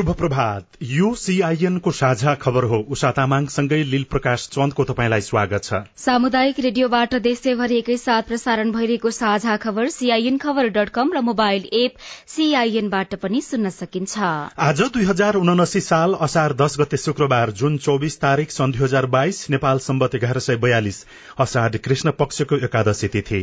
शुभ प्रभात यो सीआईएन को साझा खबर हो। उषा तामाङसँगै लील प्रकाश चन्दको तपाईँलाई स्वागत छ। सामुदायिक रेडियोबाट देशैभरि एकैसाथ प्रसारण भइरहेको साझा खबर सीआईएन खबर डट कम र मोबाइल एप सीआईएनबाट पनि सुन्न सकिन्छ। आज दुई हजार उनासी साल असार दश गते शुक्रबार जुन चौबिस तारीक सन् दुई हजार बाइस नेपाल सम्बत एघार सय बयालिस असाढ कृष्ण पक्षको एकादशी तिथि।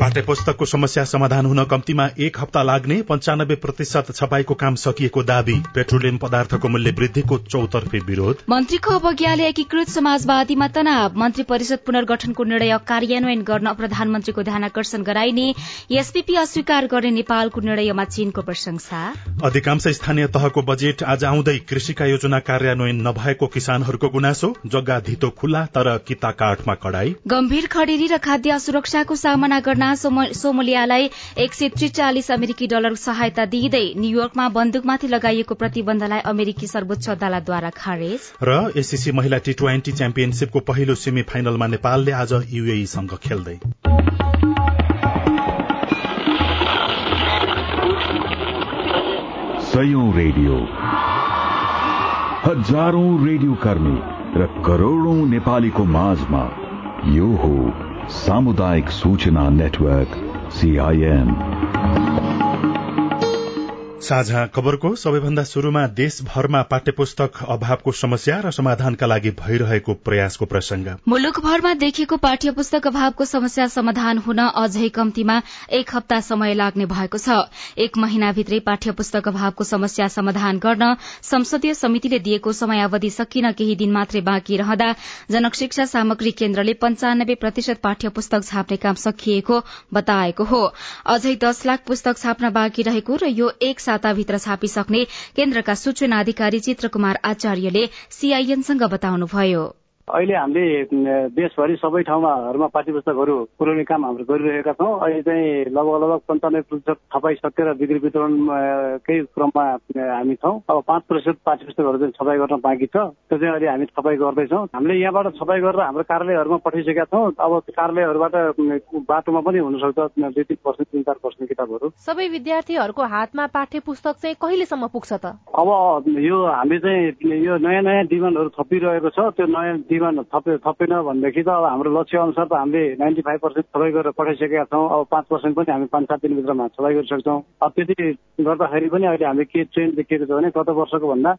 पाठ्य पुस्तकको समस्या समाधान हुन कम्तीमा एक हप्ता लाग्ने पञ्चानब्बे प्रतिशत छपाईको काम सकिएको दावी पेट्रोलियम पदार्थको मूल्य वृद्धिको चौतर्फी विरोध। मन्त्रीको अवज्ञाले एकीकृत समाजवादीमा तनाव। मन्त्री परिषद पुनर्गठनको निर्णय कार्यान्वयन गर्न प्रधानमन्त्रीको ध्यानकर्षण गराइने। एसपीपी अस्वीकार गर्ने नेपालको निर्णयमा चीनको प्रशंसा। अधिकांश स्थानीय तहको बजेट आज आउँदै कृषिका योजना कार्यान्वयन नभएको किसानहरूको गुनासो जग्गा धितो खुल्ला तर किता काठमा कडाई। गम्भीर खडेरी र खाद्य सुरक्षाको सामना गर्न सोमलियालाई एक सय त्रिचालिस अमेरिकी डलर सहायता दिँदै न्यूयोर्कमा बन्दुकमाथि लगाइएको प्रतिबन्धलाई अमेरिकी सर्वोच्च अदालतद्वारा खारेज। र एसीसी महिला टी ट्वेन्टी च्याम्पियनशीपको पहिलो सेमी फाइनलमा नेपालले आज यूएईसँग खेल्दै। सयौं रेडियो। हजारौं रेडियो कर्मी र करोड़ौं नेपालीको माझमा यो हो सामुदायिक सूचना नेटवर्क सीआईएन साझा खबरको सबैभन्दा शुरूमा देशभरमा पाठ्य पुस्तक अभावको समस्या र समाधानका लागि भइरहेको प्रयासको प्रसंग। मुलुकभरमा देखिएको पाठ्य पुस्तक अभावको समस्या समाधान हुन अझै कम्तीमा एक हप्ता समय लाग्ने भएको छ। एक महिनाभित्रै पाठ्य पुस्तक अभावको समस्या समाधान गर्न संसदीय समितिले दिएको समयावधि सकिन केही दिन मात्रै बाँकी रहँदा जनशिक्षा सामग्री केन्द्रले पञ्चानब्बे प्रतिशत पाठ्य पुस्तक छाप्ने काम सकिएको बताएको हो। अझै दश लाख पुस्तक छाप्न बाँकी रहेको र यो एक साताभित्र छापिसक्ने केन्द्रका सूचना अधिकारी चित्रकुमार आचार्यले सीआईएनसँग बताउनुभयो। अहिले हामीले देशभरि सबै ठाउँमाहरूमा पाठ्य पुस्तकहरू पुर्याउने काम हाम्रो गरिरहेका छौँ। अहिले चाहिँ लगभग लगभग पन्चानब्बे प्रतिशत छपाइसकेर बिक्री वितरणकै क्रममा हामी छौँ। अब पाँच प्रतिशत पाठ्य पुस्तकहरू चाहिँ छपाई गर्न बाँकी छ। त्यो चाहिँ अहिले हामी छपाई गर्दैछौँ। हामीले यहाँबाट छपाई गरेर हाम्रो कार्यालयहरूमा पठाइसकेका छौँ। अब कार्यालयहरूबाट बाटोमा पनि हुनसक्छ दुई तिन पर्सेन्ट तिन चार पर्सेन्ट किताबहरू। सबै विद्यार्थीहरूको हातमा पाठ्य पुस्तक चाहिँ कहिलेसम्म पुग्छ त? अब यो हामीले चाहिँ यो नयाँ नयाँ डिमान्डहरू थपिरहेको छ। त्यो नयाँ डिमान्ड थपे थपेन भनेदेखि त अब हाम्रो लक्ष्य अनुसार त हामीले नाइन्टी फाइभ पर्सेन्ट सबै गरेर पठाइसकेका छौँ। अब पाँच पर्सेन्ट पनि हामी पाँच सात दिनभित्रमा सबै गरिसक्छौँ। अब त्यति गर्दाखेरि पनि अहिले हामीले के ट्रेन्ड देखिएको छ भने गत वर्षको भन्दा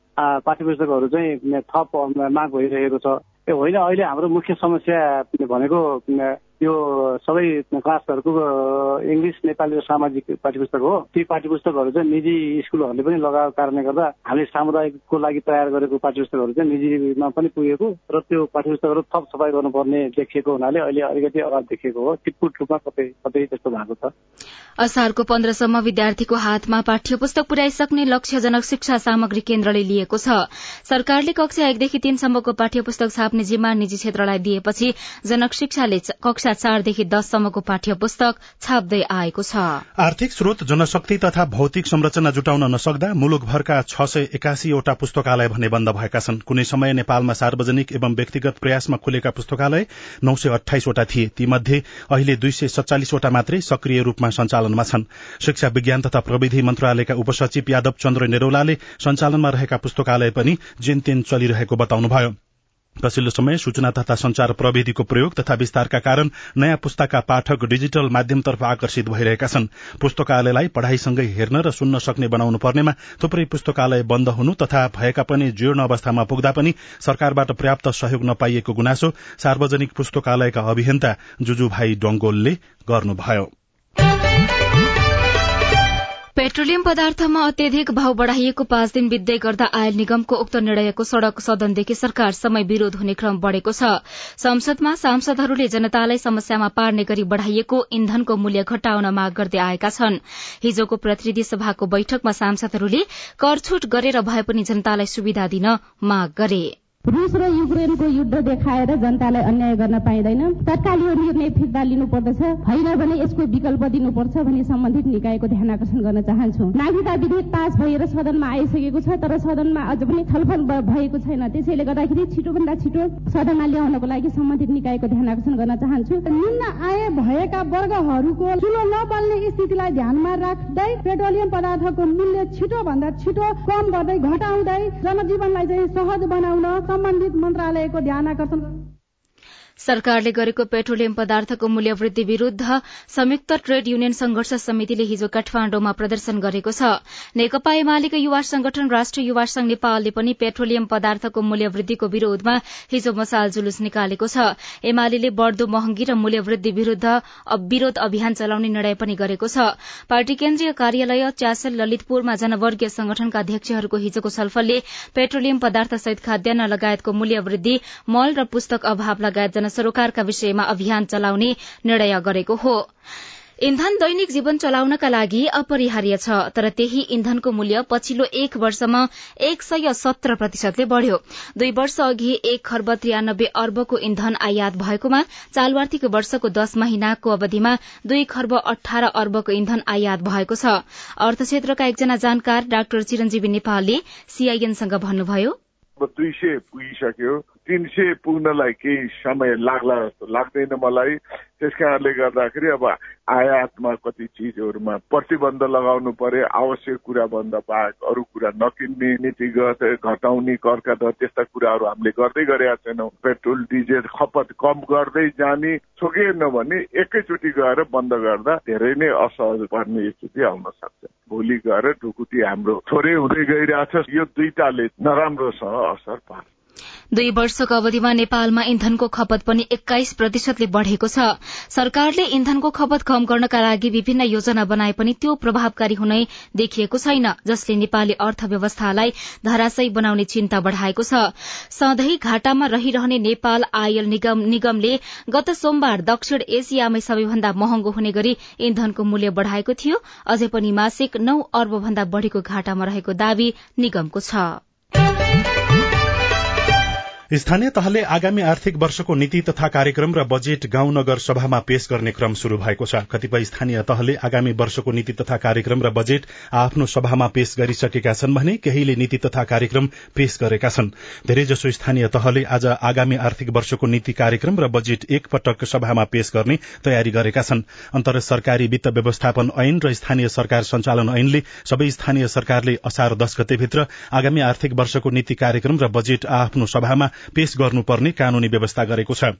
पाठ्य पुस्तकहरू चाहिँ थप माग भइरहेको छ। होइन अहिले हाम्रो मुख्य समस्या भनेको यो सबै क्लासहरूको इङ्ग्लिस नेपाली र सामाजिक पाठ्यपुस्तक हो। ती पाठ्यपुस्तकहरू चाहिँ निजी स्कुलहरूले पनि लगाएको कारणले गर्दा हामीले सामुदायिकको लागि तयार गरेको पाठ्यपुस्तकहरू चाहिँ निजीमा पनि पुगेको र त्यो पाठ्यपुस्तकहरू थप सफाई गर्नुपर्ने देखिएको हुनाले अहिले अलिकति अभाव देखिएको हो। टिटपुट रूपमा कतै कतै त्यस्तो भएको छ। असारको पन्ध्रसम्म विद्यार्थीको हातमा पाठ्य पुस्तक पुर्याइसक्ने लक्ष्यजनक शिक्षा सामग्री केन्द्रले लिएको छ। सरकारले कक्षा एकदेखि तीनसम्मको पाठ्य पुस्तक छाप्ने जिम्मा निजी क्षेत्रलाई दिएपछि जनक शिक्षाले कक्षा चारदेखि दससम्मको पाठ्य पुस्तक छाप्दै आएको छ। आर्थिक स्रोत जनशक्ति तथा भौतिक संरचना जुटाउन नसक्दा मुलुकभरका छ सय एकासीवटा पुस्तकालय भने बन्द भएका छन्। कुनै समय नेपालमा सार्वजनिक एवं व्यक्तिगत प्रयासमा खुलेका पुस्तकालय नौ सय अठाइसवटा थिए। तीमध्ये अहिले दुई सय सत्तालिसवटा मात्रै सक्रिय रूपमा सञ्चालनमा छन्। शिक्षा विज्ञान तथा प्रविधि मन्त्रालयका उपसचिव यादव चन्द्र नेरोलाले सञ्चालनमा रहेका पुस्तकालय पनि जेनतेन चलिरहेको बताउनुभयो। पछिल्लो समय सूचना तथा संचार प्रविधिको प्रयोग तथा विस्तारका कारण नयाँ पुस्ताका पाठक डिजिटल माध्यमतर्फ आकर्षित भइरहेका छन्। पुस्तकालयलाई पढ़ाईसँगै हेर्न र सुन्न सक्ने बनाउनु पर्नेमा थुप्रै पुस्तकालय बन्द हुनु तथा भएका पनि जीर्ण अवस्थामा पुग्दा पनि सरकारबाट पर्याप्त सहयोग नपाइएको गुनासो सार्वजनिक पुस्तकालयका अभियन्ता जुजुभाइ डंगोलले गर्नुभयो। पेट्रोलियम पदार्थमा अत्यधिक भाव बढ़ाइएको पाँच दिन बित्दै गर्दा आयल निगमको उक्त निर्णयको सड़क सदनदेखि सरकार समय विरोध हुने क्रम बढ़ेको छ। संसदमा सांसदहरूले जनतालाई समस्यामा पार्ने गरी बढ़ाइएको इन्धनको मूल्य घटाउन माग गर्दै आएका छन्। हिजोको प्रतिनिधि सभाको बैठकमा सांसदहरूले करछुट गरेर भए पनि जनतालाई सुविधा दिन माग गरे। रुस र युक्रेनको युद्ध देखाएर जनतालाई अन्याय गर्न पाइँदैन। तत्काल यो निर्णय फिर्ता लिनुपर्दछ। होइन भने यसको विकल्प दिनुपर्छ भनी सम्बन्धित निकायको ध्यान आकर्षण गर्न चाहन्छु। नागरिकता विधेयक पास भएर सदनमा आइसकेको छ तर सदनमा अझ पनि छलफल भएको छैन। त्यसैले गर्दाखेरि छिटोभन्दा छिटो सदनमा ल्याउनको लागि सम्बन्धित निकायको ध्यान आकर्षण गर्न चाहन्छु। निम्न आय भएका वर्गहरूको चुलो नबल्ने स्थितिलाई ध्यानमा राख्दै पेट्रोलियम पदार्थको मूल्य छिटो भन्दा छिटो कम गर्दै घटाउँदै जनजीवनलाई चाहिँ सहज बनाउन सम्बन्धित मन्त्रालयको ध्यान आकर्षण सरकारले गरेको पेट्रोलियम पदार्थको मूल्य वृद्धि विरूद्ध संयुक्त ट्रेड युनियन संघर्ष समितिले हिजो काठमाण्डुमा प्रदर्शन गरेको छ। नेकपा एमालेको युवा संगठन राष्ट्रिय युवा संघ नेपालले पनि पेट्रोलियम पदार्थको मूल्य वृद्धिको विरोधमा हिजो मसाल जुलुस निकालेको छ। एमाले बढ़दो महँगी र मूल्य वृद्धि विरूद्ध विरोध अभियान चलाउने निर्णय पनि गरेको छ। पार्टी केन्द्रीय कार्यालय च्यासल ललितपुरमा जनवर्गीय संगठनका अध्यक्षहरूको हिजोको छलफलले पेट्रोलियम पदार्थ सहित खाद्यान्न लगायतको मूल्य वृद्धि मल र पुस्तक अभाव लगायत सरोकारका विषयमा अभियान चलाउने निर्णय गरेको हो। इन्धन दैनिक जीवन चलाउनका लागि अपरिहार्य छ तर त्यही इन्धनको मूल्य पछिल्लो एक वर्षमा एक सय सत्र प्रतिशतले बढ़्यो। दुई वर्ष अघि एक खर्ब त्रियानब्बे अर्बको इन्धन आयात भएकोमा चालु आर्थिक वर्षको दश महिनाको अवधिमा दुई खर्ब अठार अर्बको इन्धन आयात भएको छ। अर्थ क्षेत्रका एकजना जानकार डाक्टर चिरञ्जीवी नेपालले सीआईएनसँग भन्नुभयो। दुई सय पुगिसक्यो। तिन सय पुग्नलाई केही समय लाग्ला जस्तो लाग्दैन मलाई। त्यस कारणले गर्दाखेरि अब आयातमा कति चिजहरूमा प्रतिबन्ध लगाउनु पर्यो आवश्यक कुरा भन्दा बाहेक अरू कुरा नकिन्ने नीतिगत घटाउने करका दर त्यस्ता कुराहरू हामीले गर्दै गरेका छैनौँ। पेट्रोल डिजेल खपत कम गर्दै जाने छोकेन भने एकैचोटि गएर बन्द गर्दा धेरै नै असहज पर्ने स्थिति आउन सक्छ। भोलि गएर ढुकुटी हाम्रो थोरै हुँदै गइरहेछ। यो दुईटाले नराम्रोसँग असर पार्छ। दुई वर्षको अवधिमा नेपालमा इन्धनको खपत पनि एक्काइस प्रतिशतले बढ़ेको छ। सरकारले इन्धनको खपत कम गर्नका लागि विभिन्न योजना बनाए पनि त्यो प्रभावकारी हुने देखिएको छैन जसले नेपाली अर्थव्यवस्थालाई धराशयी बनाउने चिन्ता बढ़ाएको छ। सधैँ घाटामा रहिरहने नेपाल आयल निगम निगमले गत सोमबार दक्षिण एसियामै सबैभन्दा महँगो हुने गरी इन्धनको मूल्य बढ़ाएको थियो। अझै पनि मासिक नौ अर्ब भन्दा बढ़ीको घाटामा रहेको दावी निगमको छ। स्थानीय तहले आगामी आर्थिक वर्षको नीति तथा कार्यक्रम र बजेट गाउँ नगर सभामा पेश गर्ने क्रम शुरू भएको छ। कतिपय स्थानीय तहले आगामी वर्षको नीति तथा कार्यक्रम र बजेट आफ्नो सभामा पेश गरिसकेका छन् भने केहीले नीति तथा कार्यक्रम पेश गरेका छन्। धेरैजसो स्थानीय तहले आज आगामी आर्थिक वर्षको नीति कार्यक्रम र बजेट एक पटक सभामा पेश गर्ने तयारी गरेका छन्। अन्तर सरकारी वित्त व्यवस्थापन ऐन र स्थानीय सरकार सञ्चालन ऐनले सबै स्थानीय सरकारले असार दश गतेभित्र आगामी आर्थिक वर्षको नीति कार्यक्रम र बजेट आफ्नो सभामा पेश गर्नुपर्ने कानूनी व्यवस्था गरेको छ।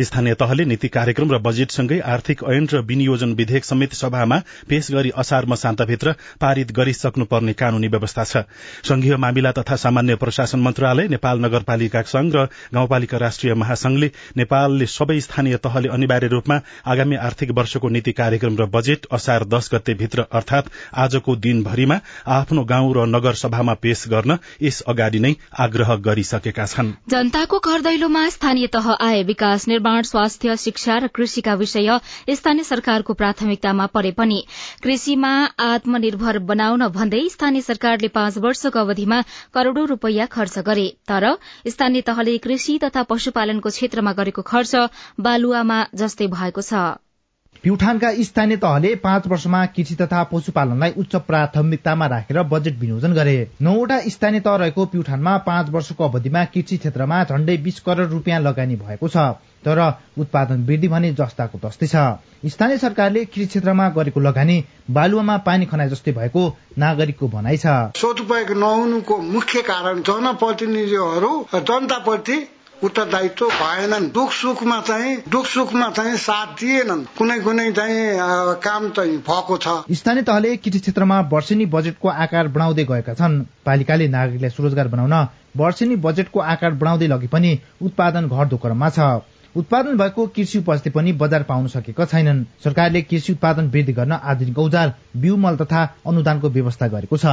स्थानीय तहले नीति कार्यक्रम र बजेटसँगै आर्थिक ऐन र विनियोजन विधेयक समेत सभामा पेश गरी असार मसान्तभित्र पारित गरिसक्नुपर्ने कानूनी व्यवस्था छ। संघीय मामिला तथा सामान्य प्रशासन मन्त्रालय नेपाल नगरपालिका संघ र गाउँपालिका राष्ट्रिय महासंघले नेपालले सबै स्थानीय तहले अनिवार्य रूपमा आगामी आर्थिक वर्षको नीति कार्यक्रम र बजेट असार दश गते भित्र अर्थात आजको दिनभरिमा आफ्नो गाउँ र नगर सभामा पेश गर्न यस अगाडि नै आग्रह गरिसकेका छन्। जनताको घर स्थानीय तह आए विकास निर्माण स्वास्थ्य शिक्षा र कृषिका विषय स्थानीय सरकारको प्राथमिकतामा परे पनि कृषिमा आत्मनिर्भर बनाउन भन्दै स्थानीय सरकारले पाँच वर्षको अवधिमा करोड़ौं रूपियाँ खर्च गरे। तर स्थानीय तहले कृषि तथा पशुपालनको क्षेत्रमा गरेको खर्च बालुवामा जस्तै भएको छ। प्युठानका स्थानीय तहले पाँच वर्षमा कृषि तथा पशुपालनलाई उच्च प्राथमिकतामा राखेर बजेट विनियोजन गरे। नौवटा स्थानीय तह रहेको प्युठानमा पाँच वर्षको अवधिमा कृषि क्षेत्रमा झण्डै बीस करोड़ रूपियाँ लगानी भएको छ तर उत्पादन वृद्धि भने जस्ताको तस्तै छ। स्थानीय सरकारले कृषि क्षेत्रमा गरेको लगानी बालुवामा पानी खनाए जस्तै भएको नागरिकको भनाइ छ। सदुपयोग नहुनुको मुख्य कारण जनप्रतिनिधिहरू जनताप्रति उत्तरदायित्व भएनन्। दुख सुखमा चाहिँ दुख सुखमा चाहिँ साथ दिएनन्। कुनै कुनै चाहिँ काम चाहिँ भएको छ। स्थानीय तहले कृषि क्षेत्रमा वर्षेनी बजेटको आकार बढाउँदै गएका छन्। पालिकाले नागरिकलाई स्वरोजगार बनाउन वर्षेनी बजेटको आकार बढाउँदै लगे पनि उत्पादन घट्दो क्रममा छ। उत्पादन भएको कृषि उपजले पनि बजार पाउन सकेका छैनन्। सरकारले कृषि उत्पादन वृद्धि गर्न आधुनिक औजार बिउमल तथा अनुदानको व्यवस्था गरेको छ।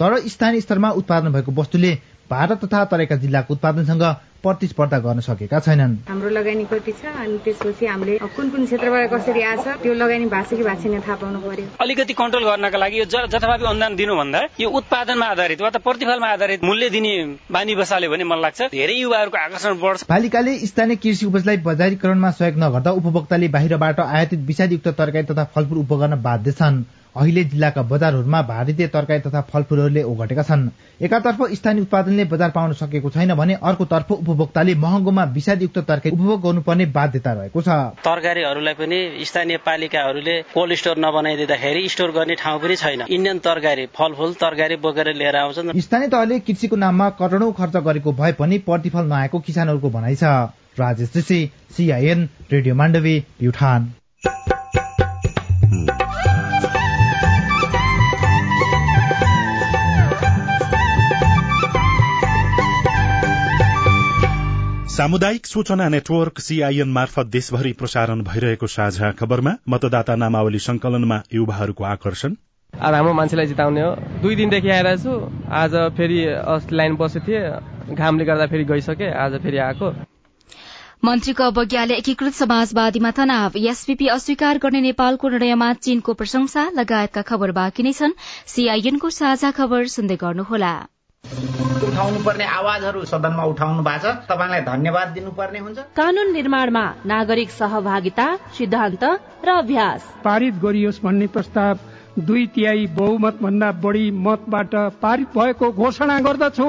तर स्थानीय स्तरमा उत्पादन भएको वस्तुले भारत तथा तराईका जिल्लाको उत्पादनसँग प्रतिस्पर्धा गर्न सकेका छैनन्। हाम्रो लगानी कति छ? अनि त्यसपछि हामीले कुन कुन क्षेत्रबाट कसरी आछ त्यो लगानी भएको छ कि भएको छैन थाहा पाउनु पर्यो। अलिकति कन्ट्रोल गर्नका लागि यो जथाभावी अनुदान दिनुभन्दा यो उत्पादनमा आधारित वा त प्रतिफलमा आधारित मूल्य दिने बानी बसाल्यो भने मलाई लाग्छ धेरै युवाहरूको आकर्षण बढ्छ। पालिकाले स्थानीय कृषि उपजलाई बजारीकरणमा सहयोग नगर्दा उपभोक्ताले बाहिरबाट आयातित विषादयुक्त तरकारी तथा फलफूल उपकरण बाध्य छन् अहिले जिल्लाका बजारहरूमा भारतीय तरकारी तथा फलफूलहरूले ओगटेका छन्। एकातर्फ स्थानीय उत्पादनले बजार पाउन सकेको छैन भने अर्कोतर्फ उपभोक्ताले महँगोमा विषादयुक्त तरकारी उपभोग गर्नुपर्ने बाध्यता रहेको छ। तरकारीहरूलाई पनि स्थानीय पालिकाहरूले कोल्ड स्टोर नबनाइदिँदाखेरि स्टोर गर्ने ठाउँ पनि छैन। इन्डियन तरकारी फलफूल तरकारी बोकेर लिएर आउँछन्। स्थानीय तहले कृषिको नाममा करोडौं खर्च गरेको भए पनि प्रतिफल नआएको किसानहरूको भनाइ छ। राजेश सिआइएन रेडियो माण्डवी प्युठान सामुदायिक सूचना नेटवर्क सीआईएन मार्फत देशभरि प्रसारण भइरहेको साझा खबरमा मतदाता नामावली संकलनमा युवाहरूको आकर्षण। आज हाम्रो मान्छेलाई जिताउने हो। दुई दिनदेखि आइरहेको छु आज फेरि लाइन बसेको थिएँ। घामले गर्दा फेरि गइसके आज फेरि आएको। मन्त्रीको अवज्ञाले एकीकृत समाजवादीमा तनाव। एसपीपी अस्वीकार गर्ने नेपालको निर्णयमा चीनको प्रशंसा लगायतका खबर बाँकी नै छन्। सीआईएनको साझा खबर सुन्दै गर्नुहोला। उठाउनु पर्ने आवाजहरू सदनमा उठाउनु भएको छ। तपाईँलाई धन्यवाद दिनुपर्ने हुन्छ। कानून निर्माणमा नागरिक सहभागिता सिद्धान्त र अभ्यास। पारित गरियोस् भन्ने प्रस्ताव दुई तिहाई बहुमत भन्दा बढी मतबाट पारित भएको घोषणा गर्दछु।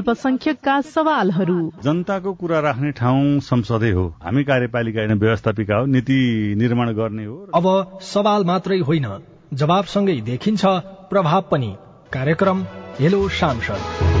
अल्पसंख्यकका सवालहरू। जनताको कुरा राख्ने ठाउँ संसदै हो। हामी कार्यपालिका होइन व्यवस्थापिका हो नीति निर्माण गर्ने हो। अब सवाल मात्रै होइन जवाबसँगै देखिन्छ प्रभाव पनि। कार्यक्रम हेलो सांसद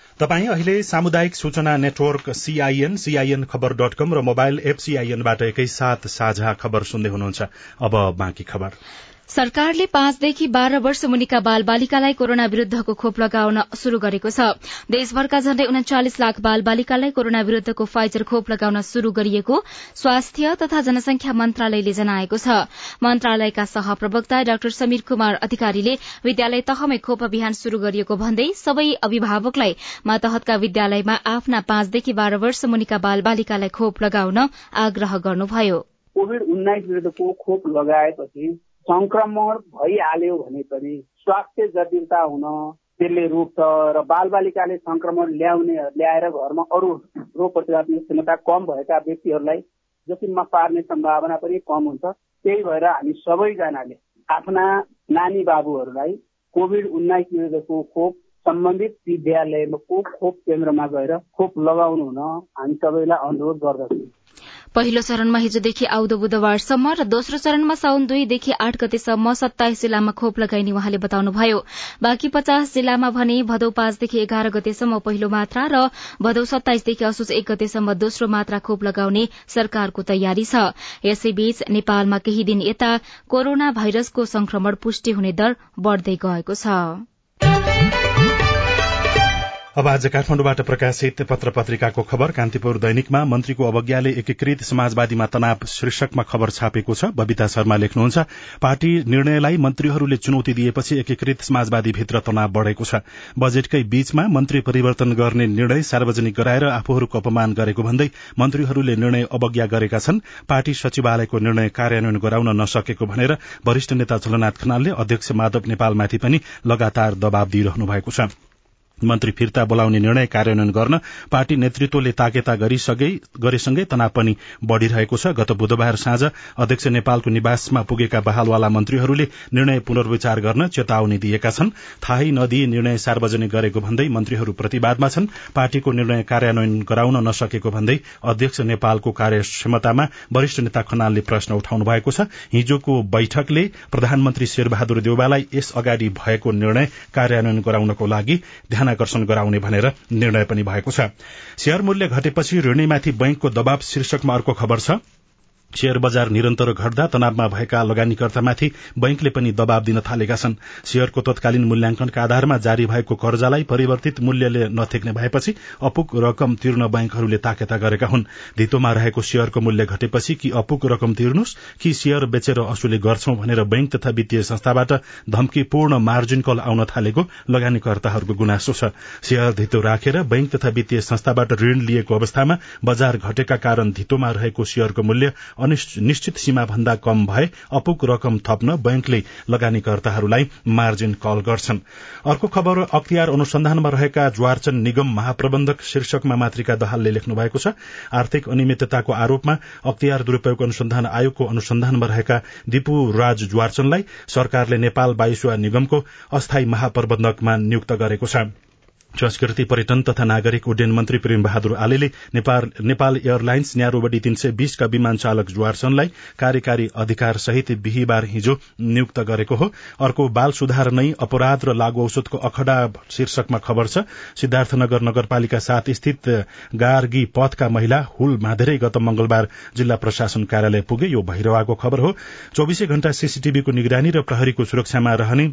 तपाई अहिले सामुदायिक सूचना नेटवर्क सीआईएन सीआईएन खबर डट कम र मोबाइल एप सीआईएनबाट एकैसाथ साझा खबर सुन्दै हुनुहुन्छ। अब बाँकी खबर। सरकारले पाँचदेखि बाह्र वर्ष मुनिका बाल बालिकालाई कोरोना विरूद्धको खोप लगाउन शुरू गरेको छ। देशभरका झण्डै उन्चालिस लाख बाल बालिकालाई कोरोना विरूद्धको फाइजर खोप लगाउन शुरू गरिएको स्वास्थ्य तथा जनसंख्या मन्त्रालयले जनाएको छ। मन्त्रालयका सहप्रवक्ता डाक्टर समीर कुमार अधिकारीले विद्यालय तहमै खोप अभियान शुरू गरिएको भन्दै सबै अभिभावकलाई मातहतका विद्यालयमा आफ्ना पाँचदेखि बाह्र वर्ष मुनिका बाल बालिकालाई खोप लगाउन आग्रह गर्नुभयो। संक्रमण भइहाल्यो भने पनि स्वास्थ्य जटिलता हुन त्यसले रोक्छ र बालबालिकाले संक्रमण ल्याउने ल्याएर घरमा अरू रोग प्रतिरोधक क्षमता कम भएका व्यक्तिहरूलाई जोखिममा पार्ने सम्भावना पनि कम हुन्छ। त्यही भएर हामी सबैजनाले आफ्ना नानी बाबुहरूलाई कोभिड उन्नाइस विरुद्धको खोप सम्बन्धित विद्यालयको खोप केन्द्रमा गएर खोप लगाउनु हुन हामी सबैलाई अनुरोध गर्दछौँ। पहिलो चरणमा हिजोदेखि आउँदो बुधबारसम्म र दोस्रो चरणमा साउन दुईदेखि आठ गतेसम्म सत्ताइस जिल्लामा खोप लगाइने उहाँले बताउनुभयो। बाँकी पचास जिल्लामा भने भदौ पाँचदेखि एघार गतेसम्म पहिलो मात्रा र भदौ सत्ताइसदेखि असोज एक गतेसम्म दोस्रो मात्रा खोप लगाउने सरकारको तयारी छ। यसैबीच नेपालमा केही दिन यता कोरोना भाइरसको संक्रमण पुष्टि हुने दर बढ़दै गएको छ। अब आज काठमाडौँबाट प्रकाशित पत्र पत्रिकाको खबर कान्तिपुर दैनिकमा मन्त्रीको अवज्ञाले एकीकृत समाजवादीमा तनाव शीर्षकमा खबर छापेको छ। बबिता शर्मा लेख्नुहुन्छ पार्टी निर्णयलाई मन्त्रीहरूले चुनौती दिएपछि एकीकृत समाजवादी भित्र तनाव बढ़ेको छ। बजेटकै बीचमा मन्त्री परिवर्तन गर्ने निर्णय सार्वजनिक गराएर आफूहरूको अपमान गरेको भन्दै मन्त्रीहरूले निर्णय अवज्ञा गरेका छन्। पार्टी सचिवालयको निर्णय कार्यान्वयन गराउन नसकेको भनेर वरिष्ठ नेता झलनाथ खनालले अध्यक्ष माधव नेपालमाथि पनि लगातार दबाव दिइरहनु भएको छ। मन्त्री फिर्ता बोलाउने निर्णय कार्यान्वयन गर्न पार्टी नेतृत्वले ताकेता गरेसँगै तनाव पनि बढ़िरहेको छ। गत बुधबार साँझ अध्यक्ष नेपालको निवासमा पुगेका बहालवाला मन्त्रीहरूले निर्णय पुनर्विचार गर्न चेतावनी दिएका छन्। थाहै नदिई निर्णय सार्वजनिक गरेको भन्दै मन्त्रीहरू प्रतिवादमा छन्। पार्टीको निर्णय कार्यान्वयन गराउन नसकेको भन्दै अध्यक्ष नेपालको कार्यक्षमतामा वरिष्ठ नेता खनालले प्रश्न उठाउनु भएको छ। हिजोको बैठकले प्रधानमन्त्री शेरबहादुर देउवालाई यस अगाडि भएको निर्णय कार्यान्वयन गराउनको लागि ध्यान ध्यानाकर्षण गराउने भनेर निर्णय पनि भएको छ। शेयर मूल्य घटेपछि ऋणीमाथि बैंकको दबाव शीर्षकमा अर्को खबर छ। शेयर बजार निरन्तर घट्दा तनावमा भएका लगानीकर्तामाथि बैंकले पनि दबाव दिन थालेका छन्। शेयरको तत्कालीन मूल्याङ्कनका आधारमा जारी भएको कर्जालाई परिवर्तित मूल्यले नथेक्ने भएपछि अपुग रकम तिर्न बैंकहरूले ताकेता गरेका हुन्। धितोमा रहेको शेयरको मूल्य घटेपछि कि अपुग रकम तिर्नुहोस् कि शेयर बेचेर असुली गर्छौं भनेर बैंक तथा वित्तीय संस्थाबाट धम्कीपूर्ण मार्जिन कल आउन थालेको लगानीकर्ताहरूको गुनासो छ। शेयर धितो राखेर बैंक तथा वित्तीय संस्थाबाट ऋण लिएको अवस्थामा बजार घटेका कारण धितोमा रहेको शेयरको मूल्य निश्चित सीमा भन्दा कम भए अपुग रकम थप्न बैंकले लगानीकर्ताहरूलाई मार्जिन कल गर्छन्। अर्को खबर अख्तियार अनुसन्धानमा रहेका ज्वारचन निगम महाप्रबन्धक शीर्षकमा मातृका दहालले लेख्नु भएको छ आर्थिक अनियमितताको आरोपमा अख्तियार दुरूपयोग अनुसन्धान आयोगको अनुसन्धानमा रहेका दिपु राज ज्वारचनलाई सरकारले नेपाल वायुसेवा निगमको अस्थायी महाप्रबन्धकमा नियुक्त गरेको छ। संस्कृति पर्यटन तथा नागरिक उड्डयन मन्त्री प्रेम बहादुर आलेले नेपाल एयरलाइन्स न्यारोबडी तीन सय बीसका विमान चालक जुवारसनलाई कार्यकारी अधिकार सहित बिहिबार हिजो नियुक्त गरेको हो। अर्को बाल सुधार नै अपराध र लागू औषधको अखडा शीर्षकमा खबर छ। सिद्धार्थनगर नगरपालिका सात स्थित गार्गी पथका महिला हुल माधेरै गत मंगलबार जिल्ला प्रशासन कार्यालय पुगे। यो भैरवाको खबर हो। चौविसै घण्टा सीसीटीभीको निगरानी र प्रहरीको सुरक्षामा रहने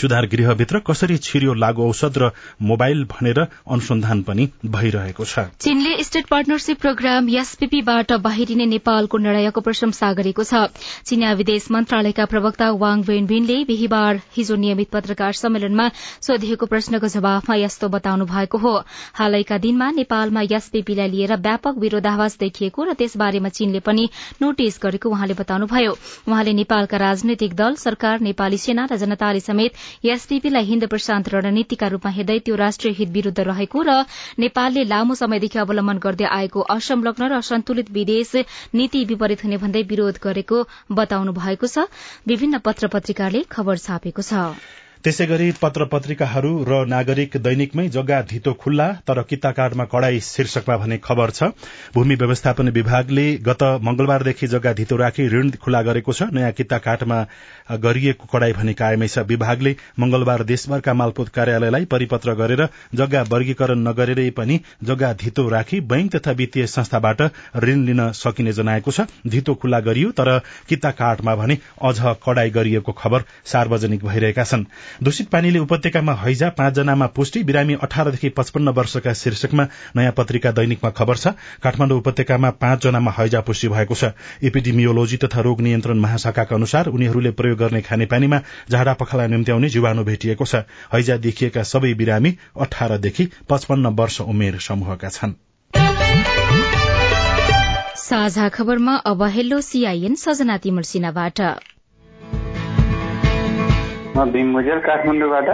सुधार गृहभित्र कसरी छिरियो लागू औषध र मोबाइल भनेर अनुसन्धान पनि भइरहेको छ। चीनले स्टेट पार्टनरशिप प्रोग्राम एसपीपीबाट बाहिरिने नेपालको निर्णयको प्रशंसा गरेको छ। चीनिया विदेश मन्त्रालयका प्रवक्ता वाङ वेनबिनले बिहिबार हिजो नियमित पत्रकार सम्मेलनमा सोधिएको प्रश्नको जवाफमा यस्तो बताउनु भएको हो। हालैका दिनमा नेपालमा एसपीपीलाई लिएर व्यापक विरोधाभास देखिएको र त्यसबारेमा चीनले पनि नोटिस गरेको उहाँले बताउनुभयो। उहाँले नेपालका राजनैतिक दल सरकार नेपाली सेना र जनताले समेत एसपीपीलाई हिन्द प्रशान्त रणनीतिका रूपमा हेर्दै त्यो राष्ट्रिय हित विरूद्ध रहेको र नेपालले लामो समयदेखि अवलम्बन गर्दै आएको असंलग्न र असन्तुलित विदेश नीति विपरीत हुने भन्दै विरोध गरेको बताउनु भएको छ। विभिन्न पत्र पत्रिकाले खबर छापेको छ। त्यसै गरी पत्र पत्रिकाहरू र नागरिक दैनिकमै जग्गा धितो खुल्ला तर किताकाटमा कड़ाई शीर्षकमा भने खबर छ। भूमि व्यवस्थापन विभागले गत मंगलबारदेखि जग्गा धितो राखी ऋण खुल्ला गरेको छ। नयाँ किताकाटमा गरिएको कड़ाई भने कायमै छ विभागले मंगलबार देशभरका मालपोत कार्यालयलाई परिपत्र गरेर जग्गा वर्गीकरण नगरेरै पनि जग्गा धितो राखी बैंक तथा वित्तीय संस्थाबाट ऋण लिन सकिने जनाएको छ। धितो खुल्ला गरियो तर किताकाटमा भने अझ कड़ाई गरिएको खबर सार्वजनिक भइरहेका छन्। दूषित पानीले उपत्यकामा हैजा पाँचजनामा पुष्टि बिरामी अठारदेखि पचपन्न वर्षका शीर्षकमा नयाँ पत्रिका दैनिकमा खबर छ काठमाडौँ उपत्यकामा पाँचजनामा हैजा पुष्टि भएको छ। एपिडिमियोलोजी तथा रोग नियन्त्रण महाशाखाका अनुसार उनीहरूले प्रयोग गर्ने खानेपानीमा झाडा पखाला निम्त्याउने जीवाणु भेटिएको छ। हैजा देखिएका सबै बिरामी अठारदेखि पचपन्न वर्ष उमेर समूहका छन्। साझा खबरमा अब हेलो सीआईएन सजना म भीम भुजेल काठमाडौँबाट।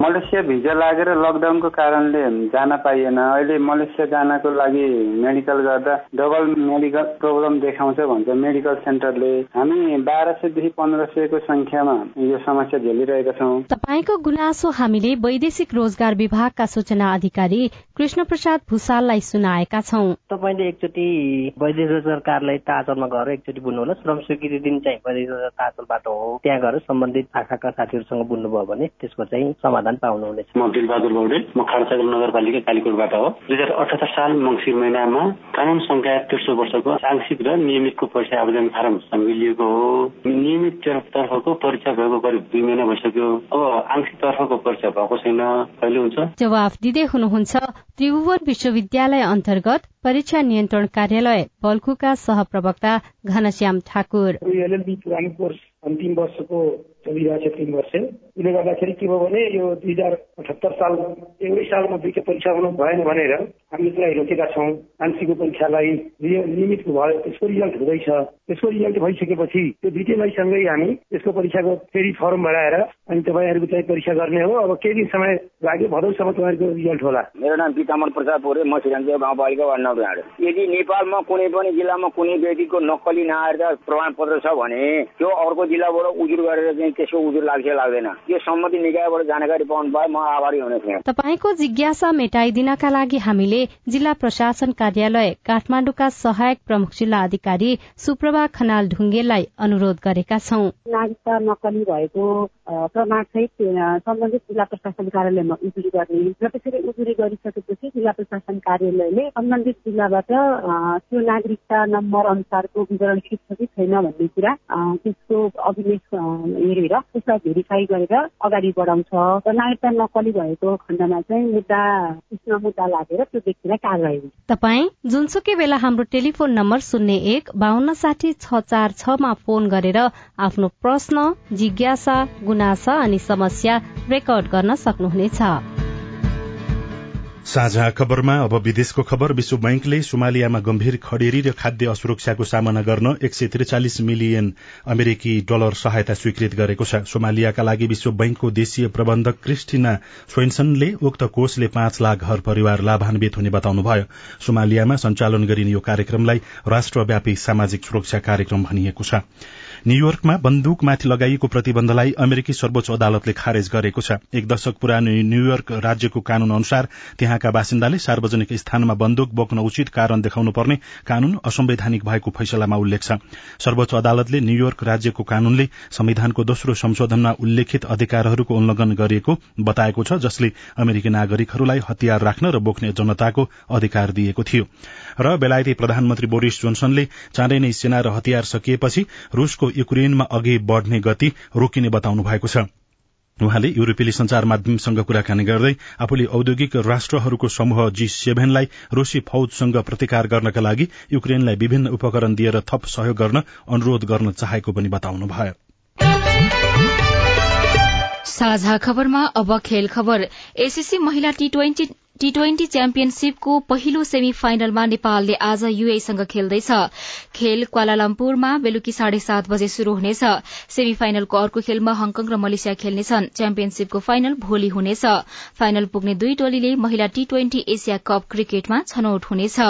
मलेसिया भिजा लागेर लकडाउनको कारणले जान पाइएन। अहिले मलेसिया जानको लागि मेडिकल गर्दा डबल मेडिकल प्रब्लम देखाउँछ भन्छ मेडिकल सेन्टरले हामी बाह्र सयदेखि पन्ध्र सयको संख्यामा यो समस्या झेलिरहेका छौँ। तपाईँको गुनासो हामीले वैदेशिक रोजगार विभागका सूचना अधिकारी कृष्ण प्रसाद भूषाललाई सुनाएका छौँ। तपाईँले एकचोटि वैदेशिक रोजगार कार्यालय ताजलमा गएर एकचोटि बुझ्नु होला श्रम स्वीकृति दिन चाहिँ वैदेशिक रोजगार ताजलबाट हो। त्यहाँ गएर सम्बन्धित शाखाका साथीहरूसँग बुझ्नुभयो भने त्यसको चाहिँ समाधान समाधान पाउनुहुनेछ। म दिलबहादुर पौडेल म खारसागर नगरपालिका कालीकोटबाट हो। दुई हजार अठहत्तर साल मङ्सिर महिनामा कानून संख्या तेस्रो वर्षको आंशिक र नियमितको परीक्षा आवेदन फारम लिएको हो। नियमित तर्फको परीक्षा भएको करिब दुई महिना भइसक्यो। अब आंशिक तर्फको परीक्षा भएको छैन। कहिले हुन्छ? जवाफ दिँदै हुनुहुन्छ त्रिभुवन विश्वविद्यालय अन्तर्गत परीक्षा नियन्त्रण कार्यालय बल्खुका सहप्रवक्ता घनश्याम ठाकुर। एलएलबी पुरानो कोर्स अन्तिम वर्षको चलिरहेको छ तिन वर्ष। त्यसले गर्दाखेरि के भयो भने यो दुई हजार अठहत्तर साल एउटै सालमा दुईटा परीक्षा हुनु भएन भनेर हामीले त्यसलाई रोकेका छौँ। आंशिकको परीक्षालाई नियमितको भयो त्यसको रिजल्ट हुँदैछ। त्यसको रिजल्ट भइसकेपछि त्यो दुइटैलाई हामी त्यसको परीक्षाको फेरि फर्म भराएर अनि तपाईँहरूको चाहिँ परीक्षा गर्ने हो। अब केही दिन समय लाग्यो भदौसम्म तपाईँहरूको रिजल्ट होला। मेरो नाम पितामन प्रसाद पोरे म सिरान्देव गाउँपालिका वार्ड नम्बर यदि नेपालमा कुनै पनि जिल्लामा कुनै व्यक्तिको नक्कली नआएर प्रमाणपत्र छ भने त्यो अर्को जिल्लाबाट उजुर गरेर चाहिँ त्यसको उजुर लाग्छ लाग्दैन। यो सम्मति निकायबाट जानकारी पाउनु भए म आभारी हुने थिएँ। तपाईँको जिज्ञासा मेटाइदिनका लागि हामीले जिल्ला प्रशासन कार्यालय काठमाडौँका सहायक प्रमुख जिल्ला अधिकारी सुप्रभा खनाल ढुङ्गेललाई अनुरोध गरेका छौं। नागरिकता नक्कली भएको प्रमाण सहित सम्बन्धित जिल्ला प्रशासन कार्यालयमा उजुरी गर्ने र त्यसरी उजुरी गरिसकेपछि जिल्ला प्रशासन कार्यालयले सम्बन्धित जिल्लाबाट त्यो नागरिकता नम्बर अनुसारको विवरण ठिक छ कि छैन भन्ने कुरा त्यसको अभिलेख हेरेर त्यसलाई भेरिफाई गरेर अगाडि बढाउँछ। र नागरिकता नक्कली भएको खण्डमा चाहिँ मुद्दा त्यसमा मुद्दा लागेर त्यो व्यक्तिलाई कारवाही हुन्छ। तपाईँ जुनसुकै बेला हाम्रो टेलिफोन नम्बर शून्य एक बाहन्न साठी छ चार छमा फोन गरेर आफ्नो प्रश्न जिज्ञासा गुनासा अनि समस्या रेकर्ड गर्न सक्नुहुनेछ। साझा खबरमा अब विदेशको खबर। विश्व बैंकले सोमालियामा गम्भीर खडेरी र खाद्य असुरक्षाको सामना गर्न एक सय त्रिचालिस मिलियन अमेरिकी डलर सहायता स्वीकृत गरेको छ। सोमालियाका लागि विश्व बैंकको देशीय प्रबन्धक क्रिस्टिना स्वेन्सनले उक्त कोषले पाँच लाख घर परिवार लाभान्वित हुने बताउनुभयो। सोमालियामा सञ्चालन गरिने यो कार्यक्रमलाई राष्ट्रव्यापी सामाजिक सुरक्षा कार्यक्रम भनिएको छ। न्यूयोर्कमा बन्दुकमाथि लगाइएको प्रतिबन्धलाई अमेरिकी सर्वोच्च अदालतले खारेज गरेको छ। एक दशक पुरानो न्यूयोर्क राज्यको कानून अनुसार त्यहाँका बासिन्दाले सार्वजनिक स्थानमा बन्दुक बोक्न उचित कारण देखाउनु पर्ने कानून असंवैधानिक भएको फैसलामा उल्लेख छ। सर्वोच्च अदालतले न्यूयोर्क राज्यको कानूनले संविधानको दोस्रो संशोधनमा उल्लेखित अधिकारहरूको उल्लंघन गरिएको बताएको छ जसले अमेरिकी नागरिकहरूलाई हतियार राख्न र बोक्ने जनताको अधिकार दिएको थियो। र बेलायती प्रधानमन्त्री बोरिस जोन्सनले चाँडै नै सेना र हतियार सकिएपछि रूसको युक्रेनमा अघि बढ़ने गति रोकिने बताउनु भएको छ। उहाँले युरोपेली संचार माध्यमसँग कुराकानी गर्दै आफूले औद्योगिक राष्ट्रहरूको समूह जी सेभेनलाई रूसी फौजसँग प्रतिकार गर्नका लागि युक्रेनलाई विभिन्न उपकरण दिएर थप सहयोग गर्न अनुरोध गर्न चाहेको पनि बताउनुभयो। साझा खबरमा अब खेल खबर। एसीसी महिला टी ट्वेन्टी टी ट्वेन्टी च्याम्पियनशीपको पहिलो सेमी फाइनलमा नेपालले आज युएसँग खेल्दैछ। खेल क्वालालम्पुरमा बेलुकी साढे सात बजे शुरू हुनेछ। सेमी फाइनलको अर्को खेलमा हङकङ र मलेसिया खेल्नेछन्। च्याम्पियनशीपको फाइनल भोलि हुनेछ। फाइनल पुग्ने दुई टोलीले महिला टी ट्वेन्टी एसिया कप क्रिकेटमा छनौट हुनेछ।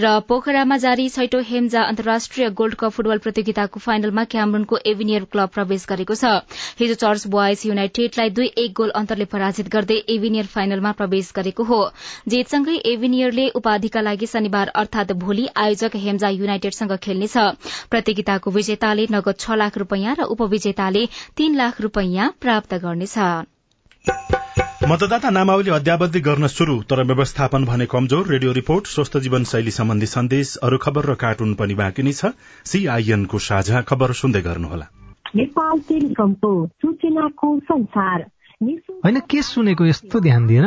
र पोखरामा जारी छैटौं हेम्जा अन्तर्राष्ट्रिय गोल्ड कप फुटबल प्रतियोगिताको फाइनलमा क्यामरूनको एभिनियर क्लब प्रवेश गरेको छ। हिजो चर्च बोयज युनाइटेडलाई दुई एक गोल अन्तरले पराजित गर्दै एभिनियर फाइनलमा प्रवेश गरेको हो। जेतसँगै एभिनियरले उपाधिका लागि शनिबार अर्थात भोलि आयोजक हेम्जा युनाइटेडसँग खेल्नेछ। प्रतियोगिताको विजेताले नगद छ लाख रूपियाँ र उपविजेताले तीन लाख रूपियाँ प्राप्त गर्नेछ। मतदाता नामावली अध्यावधि गर्न शुरू तर व्यवस्थापन भने कमजोर। रेडियो रिपोर्ट स्वस्थ जीवन शैली सम्बन्धी सन्देश अरू खबर र कार्टुन पनि बाँकी नै छ। सीआईएनको साझा खबर सुन्दै गर्नुहोला। नेपाल टेलिकमको सूचनाको संसार। होइन के सुनेको यस्तो ध्यान दिएर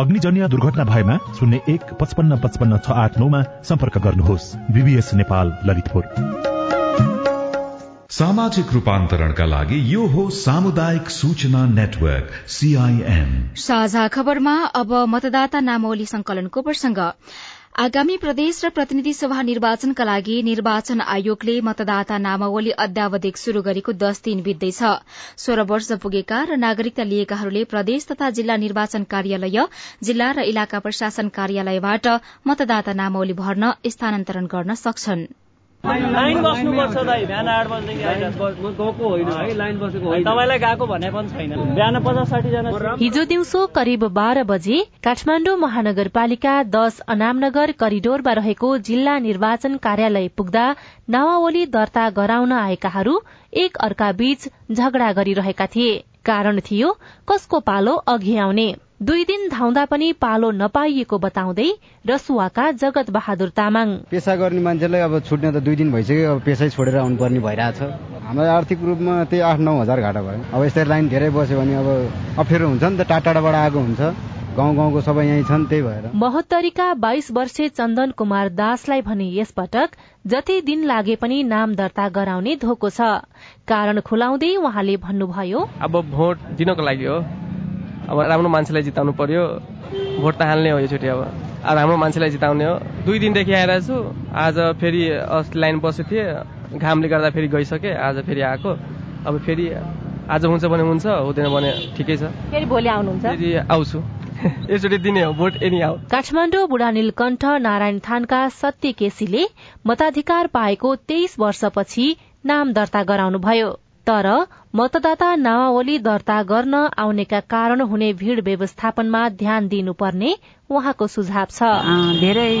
अग्निजन्य दुर्घटना भएमा शून्य एक पचपन्न पचपन्न छ आठ नौमा सम्पर्क गर्नुहोस्। बीबीएस नेपाल ललितपुर। सामाजिक रूपान्तरणका लागि यो हो सामुदायिक सूचना नेटवर्क सीआईएन साझा खबरमा अब मतदाता नामावली संकलनको प्रसंग आगामी प्रदेश र प्रतिनिधि सभा निर्वाचनका लागि निर्वाचन आयोगले मतदाता नामावली अद्यावधिक शुरू गरेको दश दिन बित्दैछ। सोह्र वर्ष पुगेका र नागरिकता लिएकाहरूले प्रदेश तथा जिल्ला निर्वाचन कार्यालय जिल्ला र इलाका प्रशासन कार्यालयबाट मतदाता नामावली भर्न स्थानान्तरण गर्न सक्छन्। लाइन बस्नुपर्छ दाइ बिहान आठ बजेदेखि म गएको होइन है लाइन बसेको होइन। तपाईँलाई गएको भने पनि छैन। बिहान पचास साठीजना हिजो दिउँसो करिब बाह्र बजे काठमाडौँ महानगरपालिका दश अनामनगर करिडोरमा रहेको जिल्ला निर्वाचन कार्यालय पुग्दा नावावली दर्ता गराउन आएकाहरू एक अर्का बीच झगडा गरिरहेका थिए। कारण थियो कसको पालो अघि आउने। दुई दिन धाउँदा पनि पालो नपाइएको बताउँदै रसुवाका जगत बहादुर तामाङ। पेसा गर्ने मान्छेलाई अब छुट्ने त दुई दिन भइसक्यो अब पेसै छोडेर आउनुपर्ने भइरहेछ। हामीलाई आर्थिक रूपमा त्यही आठ नौ हजार घाटा भयो। अब यस्तै लाइन धेरै बस्यो भने अब अप्ठ्यारो हुन्छ नि त टाढा टाढाबाट आएको हुन्छ। गाउँ गाउँको सबै यहीँ छन् त्यही भएर। महोत्तरीका बाइस वर्षे चन्दन कुमार दासलाई भने यसपटक जति दिन लागे पनि नाम दर्ता गराउने धोको छ। कारण खुलाउँदै उहाँले भन्नुभयो अब भोट दिनको लागि हो। अब राम्रो मान्छेलाई जिताउनु पर्यो। भोट त हाल्ने हो योचोटि अब। अब राम्रो मान्छेलाई जिताउने हो। दुई दिनदेखि आइरहेको छु। आज फेरि अस्ति लाइन बसेको थिएँ। घामले गर्दा फेरि गइसकेँ। आज फेरि आएको। अब फेरि आज हुन्छ भने हुन्छ हुँदैन भने ठिकै छ। फेरि भोलि आउनुहुन्छ? फेरि आउँछु। यसचोटि दिने हो। भोट एनी आउ। काठमाडौँ बुढानीलकण्ठ नारायण थानका सत्य केसीले मताधिकार पाएको तेइस वर्षपछि नाम दर्ता गराउनुभयो। तर मतदाता नामावली दर्ता गर्न आउनेका कारण हुने भीड़ व्यवस्थापनमा ध्यान दिनुपर्ने उहाँको सुझाव छ। धेरै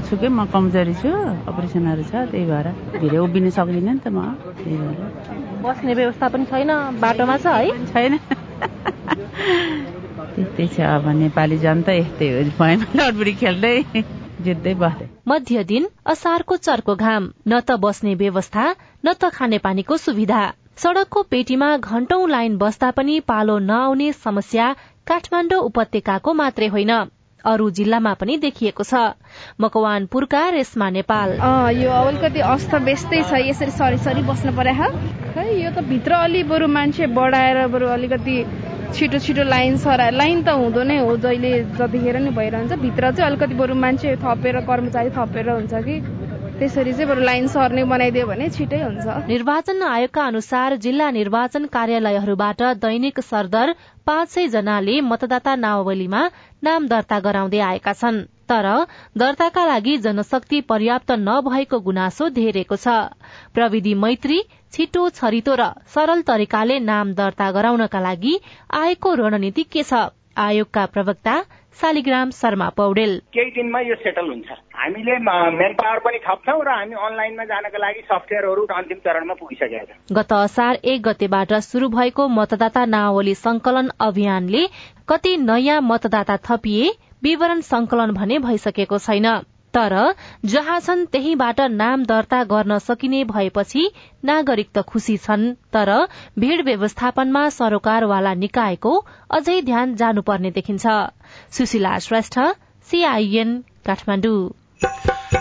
छु कि म कमजोरी छु अपरेसनहरू छ त्यही भएर धेरै उभिन सक्दिनँ नि त म। त्यही भएर। बस्ने व्यवस्था पनि छैन बाटोमा छ है। छैन। त्यस्तै छ अब नेपाली जनता यस्तै हो भएन लडबुडी खेल्दै जित्दै बस्दै। मध्य दिन असारको चर्को घाम न त बस्ने व्यवस्था न त खानेपानीको सुविधा। सड़कको पेटीमा घण्टौं लाइन बस्दा पनि पालो नआउने समस्या काठमाण्डु उपत्यकाको मात्रै होइन। अरू जिल्लामा पनि देखिएको छ। मकवानपुरका रेशमा नेपाल। यो अलिकति अस्त व्यस्तै छ। यसरी सरी सरी बस्नु पर्यो खै यो त भित्र अलि बरु मान्छे बढाएर बरु अलिकति छिटो छिटो लाइन सराएर लाइन त हुँदो नै हो जहिले जतिखेर नै भइरहन्छ। भित्र चाहिँ अलिकति बरु मान्छे थपेर कर्मचारी थपेर हुन्छ कि? त्यसरी चाहिँ बरु लाइन सर्ने बनाइदियो भने छिटै हुन्छ। निर्वाचन आयोगका अनुसार जिल्ला निर्वाचन कार्यालयहरूबाट दैनिक सरदर पाँच सय जनाले मतदाता नावलीमा नाम दर्ता गराउँदै आएका छन् तर दर्ताका लागि जनशक्ति पर्याप्त नभएको गुनासो धेरैको छ। प्रविधि मैत्री छिटो छरितो र सरल तरिकाले नाम दर्ता गराउनका लागि आएको रणनीति के छ? आयोगका प्रवक्ता शालिग्राम शर्मा पौडेल। केही दिनमा यो सेटल हुन्छ। हामीले मेन पावर पनि थप्छौँ र हामी अनलाइनमा जानका लागि सफ्टवेयरहरू अन्तिम चरणमा पुगिसकेका छ। गत असार एक गतेबाट शुरू भएको मतदाता नावली संकलन अभियानले कति नयाँ मतदाता थपिए विवरण संकलन भने भइसकेको छैन। तर जहाँ छन् त्यहीबाट नाम दर्ता गर्न सकिने भएपछि नागरिक त खुशी छन्। तर भीड़ व्यवस्थापनमा सरोकारवाला निकायको अझै ध्यान जानुपर्ने देखिन्छ। सुशीला श्रेष्ठ सीआईएन काठमाडौँ।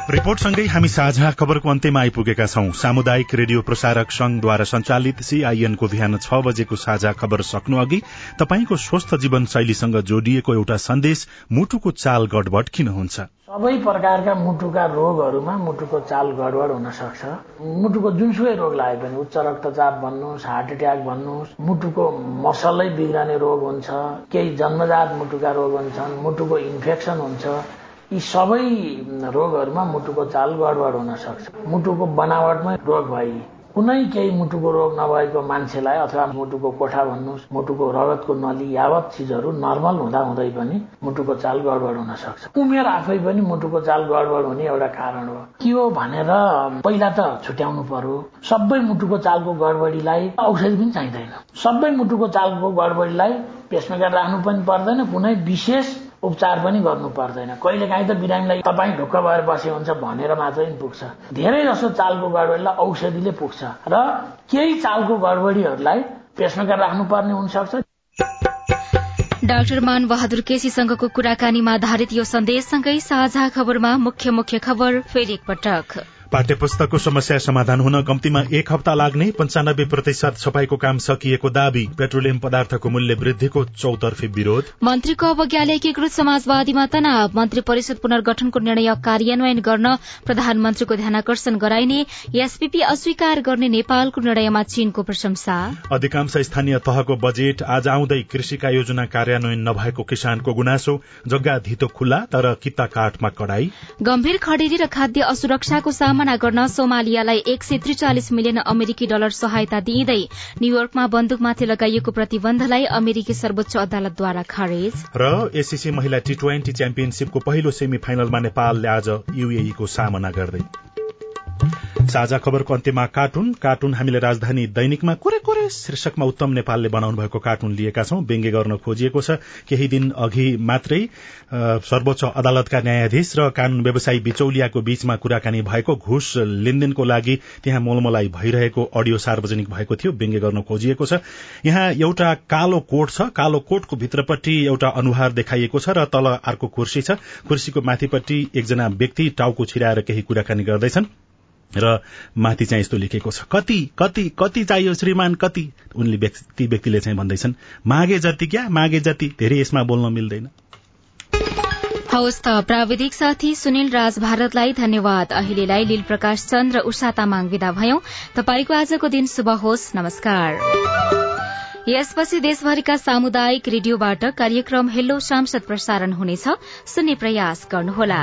रिपोर्टसँगै हामी साझा खबरको अन्त्यमा आइपुगेका छौं। सामुदायिक रेडियो प्रसारक संघद्वारा संचालित सीआईएनको बिहान छ बजेको साझा खबर सक्नु अघि तपाईँको स्वस्थ जीवन शैलीसँग जोडिएको एउटा सन्देश मुटुको चाल गडबड किन हुन्छ? सबै प्रकारका मुटुका रोगहरूमा मुटुको चाल गडबड हुन सक्छ। मुटुको जुनसुकै रोग लागे पनि उच्च रक्तचाप भन्नुहोस् हार्ट एट्याक भन्नुहोस् मुटुको मसलै बिग्रने रोग हुन्छ केही जन्मजात मुटुका रोग हुन्छन् मुटुको इन्फेक्सन हुन्छ यी सबै रोगहरूमा मुटुको चाल गडबड हुन सक्छ। मुटुको बनावटमै रोग भई कुनै केही मुटुको रोग नभएको मान्छेलाई अथवा मुटुको कोठा भन्नुहोस् मुटुको रगतको नली यावत चिजहरू नर्मल हुँदा हुँदै पनि मुटुको चाल गडबड हुन सक्छ। उमेर आफै पनि मुटुको चाल गडबड हुने एउटा कारण हो। के हो भनेर पहिला त छुट्याउनु पर्यो। सबै मुटुको चालको गडबडीलाई औषधि पनि चाहिँदैन। सबै मुटुको चालको गडबडीलाई पेसमेकर राख्नु पनि पर्दैन। कुनै विशेष उपचार पनि गर्नु पर्दैन। कहिले काहीँ त बिरामीलाई तपाईँ ढुक्क भएर बसे हुन्छ भनेर मात्रै पुग्छ। धेरै जसो चालको गडबडीलाई औषधिले पुग्छ र केही चालको गडबडीहरूलाई पेसमेकर राख्नुपर्ने हुनसक्छ। डाक्टर मान बहादुर केसीसँगको कुराकानीमा आधारित यो सन्देशसँगै साझा खबरमा मुख्य मुख्य खबर फेरि एकपटक। पाठ्य पुस्तकको समस्या समाधान हुन कम्तीमा एक हप्ता लाग्ने पञ्चानब्बे प्रतिशत छपाईको काम सकिएको दावी पेट्रोलियम पदार्थको मूल्य वृद्धिको चौतर्फी विरोध। मन्त्रीको अवज्ञाले एकीकृत समाजवादीमा तनाव। मन्त्री परिषद पुनर्गठनको निर्णय कार्यान्वयन गर्न प्रधानमन्त्रीको ध्यानकर्षण गराइने एसपीपी अस्वीकार गर्ने नेपालको निर्णयमा चीनको प्रशंसा। अधिकांश स्थानीय तहको बजेट आज आउँदै कृषिका योजना कार्यान्वयन नभएको किसानको गुनासो जग्गा धितो खुल्ला तर किता काठमा कडाई। गम्भीर खडेरी र खाद्य असुरक्षाको सामना सामना गर्न सोमालियालाई एक सय त्रिचालिस मिलियन अमेरिकी डलर सहायता दिइँदै न्यूयोर्कमा बन्दुकमाथि लगाइएको प्रतिबन्धलाई अमेरिकी सर्वोच्च अदालतद्वारा खारेज। र एसीसी महिला टी ट्वेन्टी च्याम्पियनशीपको पहिलो सेमी फाइनलमा नेपालले आज युएईको सामना गर्दै। साझा खबरको अन्त्यमा कार्टुन। कार्टुन हामीले राजधानी दैनिकमा कुरे कुरे शीर्षकमा उत्तम नेपालले बनाउनु भएको कार्टुन लिएका छौं। व्यङ्ग्य गर्न खोजिएको छ। केही दिन अघि मात्रै सर्वोच्च अदालतका न्यायाधीश र कानून व्यवसायी बिचौलियाको बीचमा कुराकानी भएको घुस लेनदेनको लागि त्यहाँ मोलमलाई भइरहेको अडियो सार्वजनिक भएको थियो। व्यङ्ग्य गर्न खोजिएको छ। यहाँ एउटा कालो कोट छ। कालो कोटको भित्रपट्टि एउटा अनुहार देखाइएको छ र तल अर्को कुर्सी छ। कुर्सीको माथिपट्टि एकजना व्यक्ति टाउको छिराएर केही कुराकानी गर्दैछन्। र माथि चाहिँ यस्तो लेखेको छ कति कति कति चाहियो श्रीमान? कति? उनले ती व्यक्तिले चाहिँ भन्दैछन् मागे जति क्या? मागे जति? धेरै यसमा बोल्न मिल्दैन। हवस् त प्राविधिक साथी सुनिल राज भारतलाई धन्यवाद। अहिलेलाई लील प्रकाश चन्द र उषा तामाङ विदा भयौं। तपाईँको आजको दिन शुभ होस्। नमस्कार। यसपछि देशभरिका सामुदायिक रेडियोबाट कार्यक्रम हेलो सांसद प्रसारण हुनेछ। सुन्ने प्रयास गर्नुहोला।